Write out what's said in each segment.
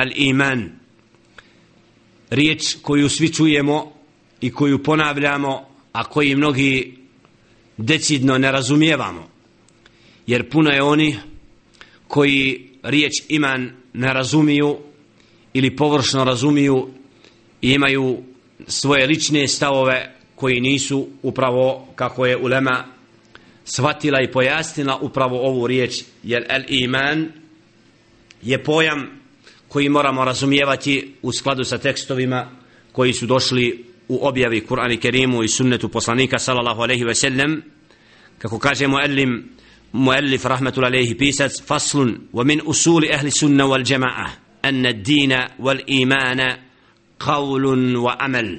al-iman. Riječ koju svi čujemo i koju ponavljamo a koji mnogi decidno ne razumijevamo. Jer puno je oni koji riječ iman ne razumiju ili površno razumiju i imaju svoje lične stavove koji nisu upravo kako je ulema shvatila i pojasnila upravo ovu riječ. Jer el iman je pojam koji moramo razumijevati u skladu sa tekstovima koji su došli u objavi Kur'ana i Kerimu i sunnetu poslanika sallallahu alejhi ve sellem. Kako kaže muallim muallif rahmetul alaihi pisac faslun wa min usuli ahli sunna wal jamaa an ad-din wal imana qawlun wa amal.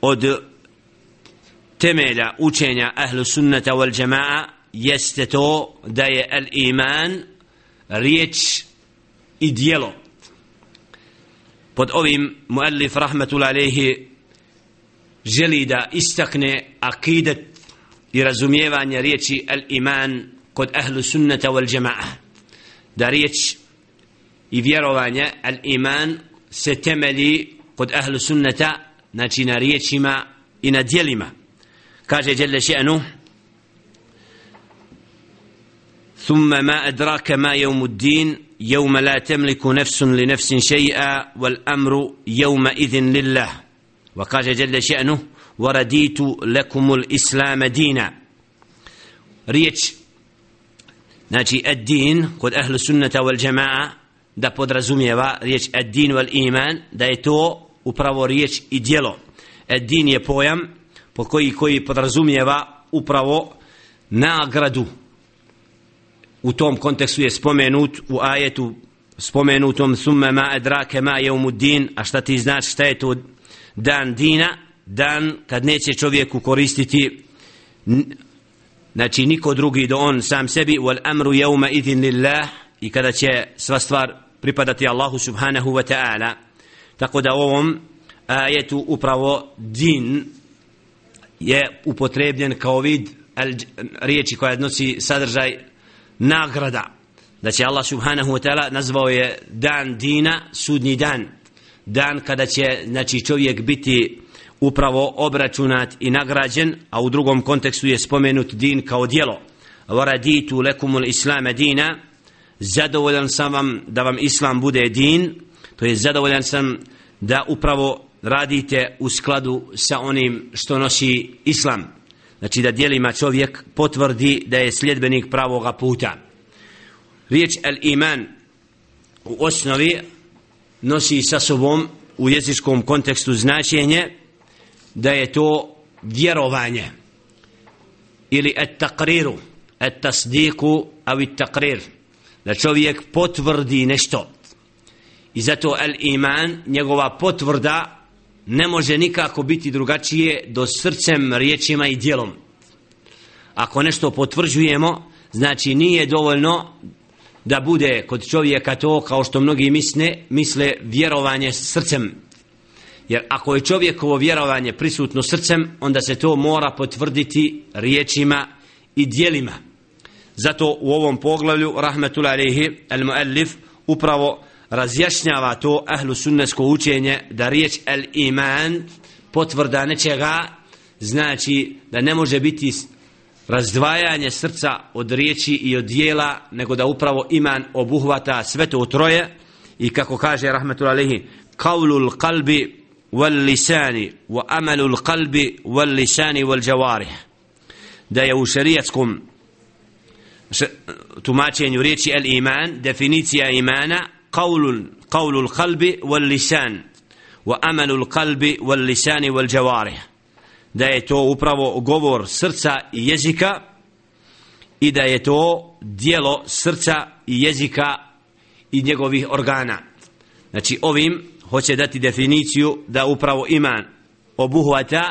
Od temelja učenja ahlu sunnata wal jamaa jeste to da je al iman riječ i dijelo pod ovim muallif rahmetul alejhi želi da istakne akidet i razumijevanje riječi al iman kod ahlu sunnata wal jamaa da riječ i vjerovanje al iman se temeli kod ahlu sunnata znači na riječima i na dijelima kaže jelle še'nu ثم ما أدراك ما يوم الدين يوم لا تملك نفس لنفس شيئا والأمر يومئذ لله وقال جل شأنه ورديت لكم الإسلام دينا ريتش znači الدين kod ahlu sunnata wal jamaa da podrazumijeva riječ ad-din wal iman da je to upravo riječ i djelo ad-din je pojam po koji koji podrazumijeva upravo nagradu u tom kontekstu je spomenut u ajetu spomenutom summe ma edrake ma din a šta ti znači šta je to dan dina? Dan kad neće čovjeku koristiti znači niko drugi do on sam sebi wal amru yawma idin lillah i kada će sva stvar pripadati Allahu subhanahu wa ta'ala. Tako da ovom ajetu upravo din je upotrebljen kao vid riječi koja nosi sadržaj nagrada. Da će Allah subhanahu wa ta'ala nazvao je dan dina sudnji dan. Dan kada će znači čovjek biti upravo obračunat i nagrađen a u drugom kontekstu je spomenut din kao dijelo varaditu lekumul islama dina. Zadovoljan sam vam da vam islam bude din. To je zadovoljan sam da upravo radite u skladu sa onim što nosi islam znači da dijelima čovjek potvrdi da je sljedbenik pravoga puta. Riječ el iman u osnovi nosi sa sobom u jezičkom kontekstu značenje da je to vjerovanje ili et takriru et tasdiku avi takrir. Da čovjek potvrdi nešto. I zato el iman njegova potvrda ne može nikako biti drugačije do srcem, riječima i dijelom. Ako nešto potvrđujemo, znači nije dovoljno da bude kod čovjeka to kao što mnogi misle, misle vjerovanje srcem. Jer ako je čovjekovo vjerovanje prisutno srcem, onda se to mora potvrditi riječima i dijelima. Zato u ovom poglavlju, rahmetullahi alihi, al-muallif, upravo razjašnjava to ahlu sunnesko učenje da riječ el iman potvrda nečega znači da ne može biti razdvajanje srca od riječi i od dijela nego da upravo iman obuhvata sve to troje. I kako kaže rahmetul alehi kavlul kalbi wal lisani wa amalul kalbi wal lisani wal jawarih. Da je u šerijatskom tumačenju riječi el iman definicija imana قول قول القلب واللسان وأمل القلب واللسان والجوارح da je to upravo govor srca i jezika i da je to dijelo srca i jezika i njegovih organa. Znači ovim hoće dati definiciju da upravo iman obuhvata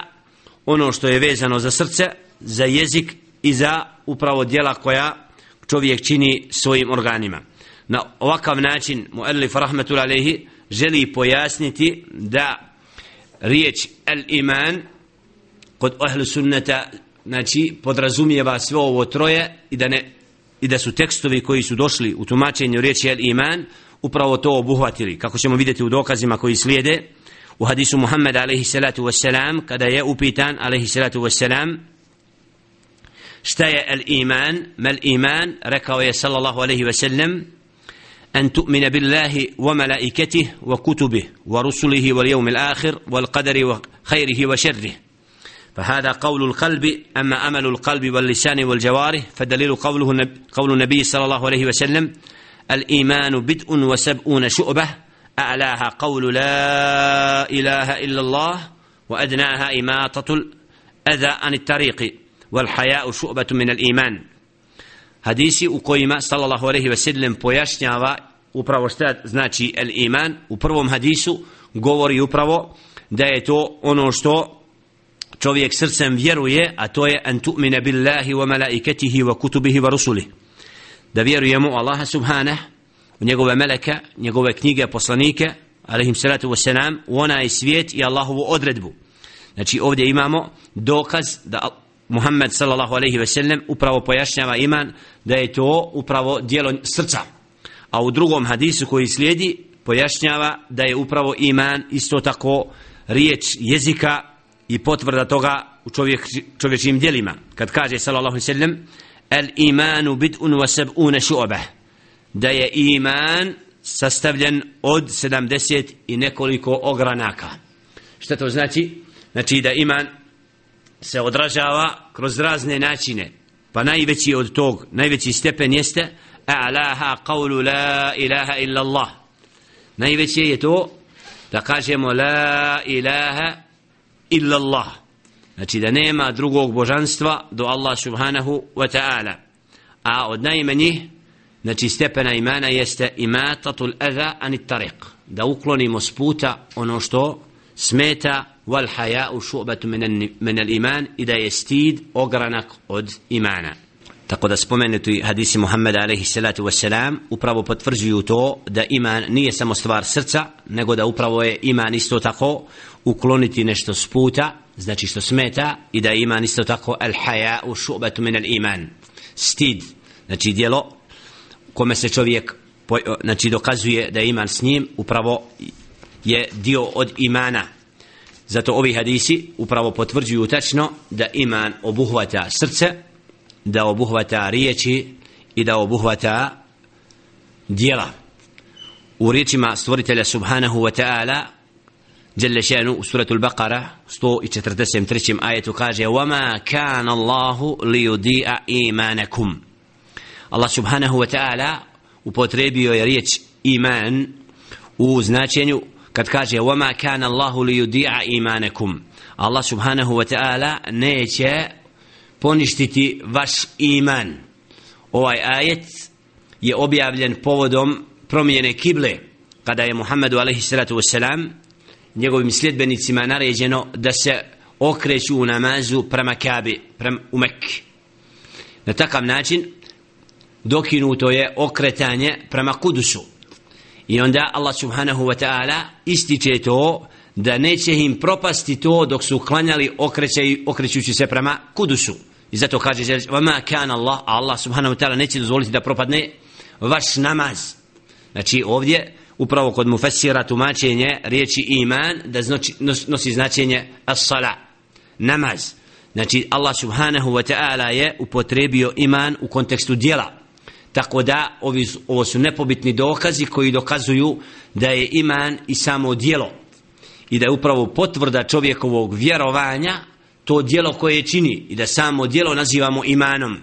ono što je vezano za srce, za jezik i za upravo dijela koja čovjek čini svojim organima na ovakav način muallif rahmetul alejhi želi pojasniti da riječ el iman kod ahlu sunneta znači podrazumijeva sve ovo troje i da ne i da su tekstovi koji su došli u tumačenju riječi el iman upravo to obuhvatili. Kako ćemo vidjeti u dokazima koji slijede u hadisu Muhammed alaihi salatu wassalam kada je upitan alaihi salatu wassalam šta je el iman mal iman? Rekao je sallallahu alaihi wasallam أن تؤمن بالله وملائكته وكتبه ورسله واليوم الآخر والقدر وخيره وشره. فهذا قول القلب أما أمل القلب واللسان والجوارح فدليل قوله قول النبي صلى الله عليه وسلم الإيمان بدء وسبؤون شؤبة أعلاها قول لا إله إلا الله وأدناها إماطة الأذى عن الطريق والحياء شؤبة من الإيمان. Hadisi u kojima sallallahu alejhi ve sellem pojašnjava upravo šta znači el iman u prvom hadisu govori upravo da je to ono što čovjek srcem vjeruje a to je an tu'mina billahi wa malaikatihi wa kutubihi wa rusulihi da vjerujemo u Allaha subhanahu u njegove meleke njegove knjige, poslanike alejhim salatu vesselam u onaj svijet i Allahovu odredbu. Znači ovdje imamo dokaz da Muhammed sallallahu alejhi ve sellem upravo pojašnjava iman da je to upravo dijelo srca. A u drugom hadisu koji slijedi pojašnjava da je upravo iman isto tako riječ jezika i potvrda toga u čovjek, čovječim djelima. Kad kaže sallallahu alejhi ve sellem el imanu bid'un wa sab'una shu'bah da je iman sastavljen od 70 i nekoliko ogranaka. Šta to znači? Znači da iman se odražava kroz razne načine. Pa najveći od tog najveći stepen jeste a'laha qawlu la ilaha illa Allah najveći je to da kažemo la ilaha illa Allah znači da nema drugog božanstva do Allah subhanahu wa ta'ala. A od najmanjih znači stepena imana jeste imatatul adha anit tariq. Da uklonimo s puta ono što smeta wal haya'u shu'batu min al iman ida je stid ogranak od imana. Tako da spomenuti hadisi Muhammeda alaihi salatu wassalam upravo potvrđuju to da iman nije samo stvar srca nego da upravo je iman isto tako ukloniti nešto s puta znači što smeta i da iman isto tako al haya'u šu'batu min al iman. Stid znači dijelo kome se čovjek znači dokazuje da je iman s njim upravo je dio od imana. Zato ovi hadisi upravo potvrđuju tačno da iman obuhvata srce, da obuhvata riječi i da obuhvata dijela. U riječima stvoritelja subhanahu wa ta'ala جل شانه سورة البقرة 143 آية kaže وما كان الله ليضيع إيمانكم الله سبحانه وتعالى upotrebio je riječ iman u značenju kad kaže وَمَا kana Allahu li إِمَانَكُمْ imanakum Allah subhanahu wa ta'ala neće poništiti vaš iman ovaj ajet je objavljen povodom promjene kible kada je Muhammedu alaihi salatu wasalam njegovim sljedbenicima naređeno da se okreću u namazu prema Kabi, prema u Mekki. Na takav način dokinuto je okretanje prema Kudusu. I onda Allah subhanahu wa ta'ala ističe to da neće im propasti to dok su klanjali okrećaj, okrećući se prema kudusu. I zato kaže vama kan Allah, a Allah subhanahu wa ta'ala neće dozvoliti da propadne vaš namaz. Znači ovdje upravo kod mufessira tumačenje riječi iman da znači, nosi značenje as-sala, namaz. Znači Allah subhanahu wa ta'ala je upotrebio iman u kontekstu dijela. Tako da ovi, ovo su nepobitni dokazi koji dokazuju da je iman i samo dijelo. I da je upravo potvrda čovjekovog vjerovanja to dijelo koje čini i da samo dijelo nazivamo imanom.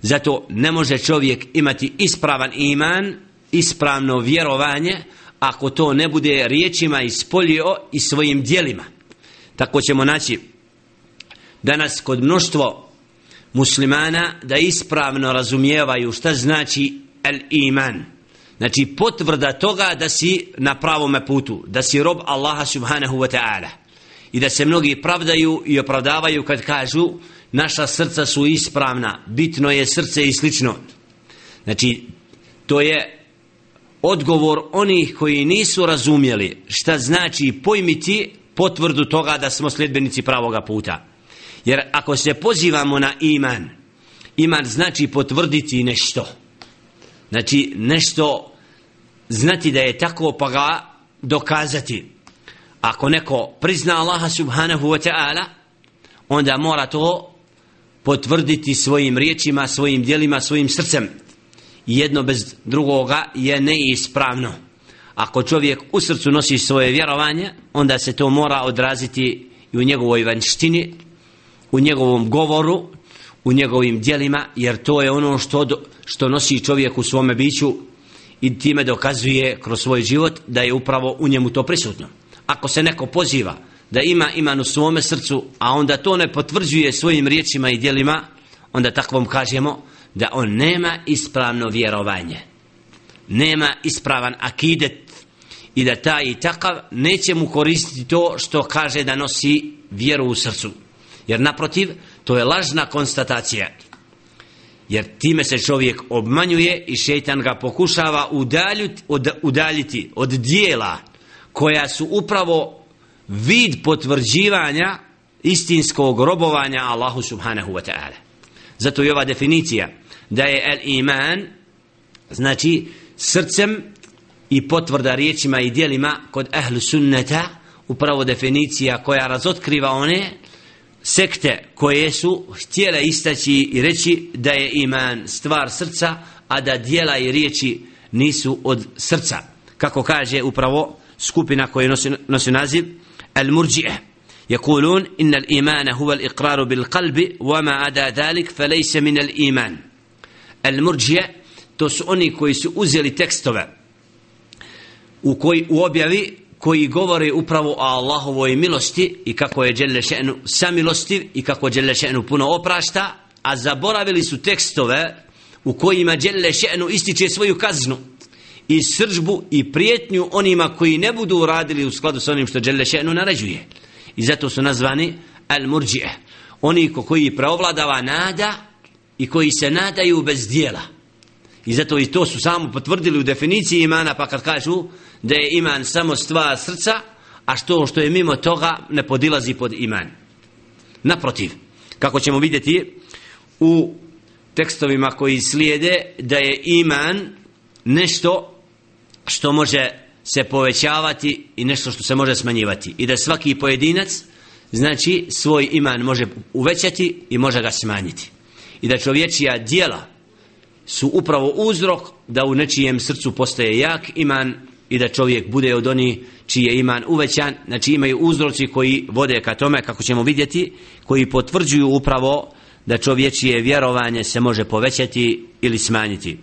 Zato ne može čovjek imati ispravan iman, ispravno vjerovanje, ako to ne bude riječima ispolio i svojim dijelima. Tako ćemo naći danas kod mnoštvo muslimana da ispravno razumijevaju šta znači el iman. Znači potvrda toga da si na pravome putu da si rob Allaha subhanahu wa ta'ala. I da se mnogi pravdaju i opravdavaju kad kažu naša srca su ispravna bitno je srce i slično. Znači to je odgovor onih koji nisu razumjeli šta znači pojmiti potvrdu toga da smo sljedbenici pravoga puta. Jer ako se pozivamo na iman, iman znači potvrditi nešto. Znači nešto znati da je tako pa ga dokazati. Ako neko prizna Allaha subhanahu wa ta'ala onda mora to potvrditi svojim riječima, svojim dijelima, svojim srcem. Jedno bez drugoga je neispravno. Ako čovjek u srcu nosi svoje vjerovanje onda se to mora odraziti i u njegovoj vanštini u njegovom govoru u njegovim dijelima jer to je ono što, do, što nosi čovjek u svome biću i time dokazuje kroz svoj život da je upravo u njemu to prisutno. Ako se neko poziva da ima iman u svome srcu a onda to ne potvrđuje svojim riječima i dijelima onda takvom kažemo da on nema ispravno vjerovanje. Nema ispravan akidet i da taj i takav neće mu koristiti to što kaže da nosi vjeru u srcu jer naprotiv to je lažna konstatacija. Jer time se čovjek obmanjuje i šeitan ga pokušava udaljiti od, udaljiti od dijela koja su upravo vid potvrđivanja istinskog robovanja Allahu subhanahu wa ta'ala. Zato je ova definicija da je el iman znači srcem i potvrda riječima i dijelima kod ehlu sunneta upravo definicija koja razotkriva one sekte koje su htjele istaći i reći da je iman stvar srca a da dijela i riječi nisu od srca kako kaže upravo skupina koja nosi, nosi naziv al-murji'ah يقولون إن الإيمان هو الإقرار بالقلب وما عدا ذلك فليس من الإيمان المرجع to su oni koji su uzeli tekstove u koji u objavi koji govore upravo o Allahovoj milosti i kako je Đelle še'nu samilostiv i kako Đelle še'nu puno oprašta a zaboravili su tekstove u kojima Đelle še'nu ističe svoju kaznu i sržbu i prijetnju onima koji ne budu uradili u skladu sa onim što Đelle še'nu naređuje. I zato su nazvani al-murđije oni ko koji preovladava nada i koji se nadaju bez dijela i zato i to su samo potvrdili u definiciji imana pa kad kažu da je iman samo stvar srca a što što je mimo toga ne podilazi pod iman. Naprotiv kako ćemo vidjeti u tekstovima koji slijede da je iman nešto što može se povećavati i nešto što se može smanjivati. I da svaki pojedinac znači svoj iman može uvećati i može ga smanjiti. I da čovječija dijela su upravo uzrok da u nečijem srcu postaje jak iman i da čovjek bude od oni čiji je iman uvećan, znači imaju uzroci koji vode ka tome, kako ćemo vidjeti, koji potvrđuju upravo da čovječije vjerovanje se može povećati ili smanjiti.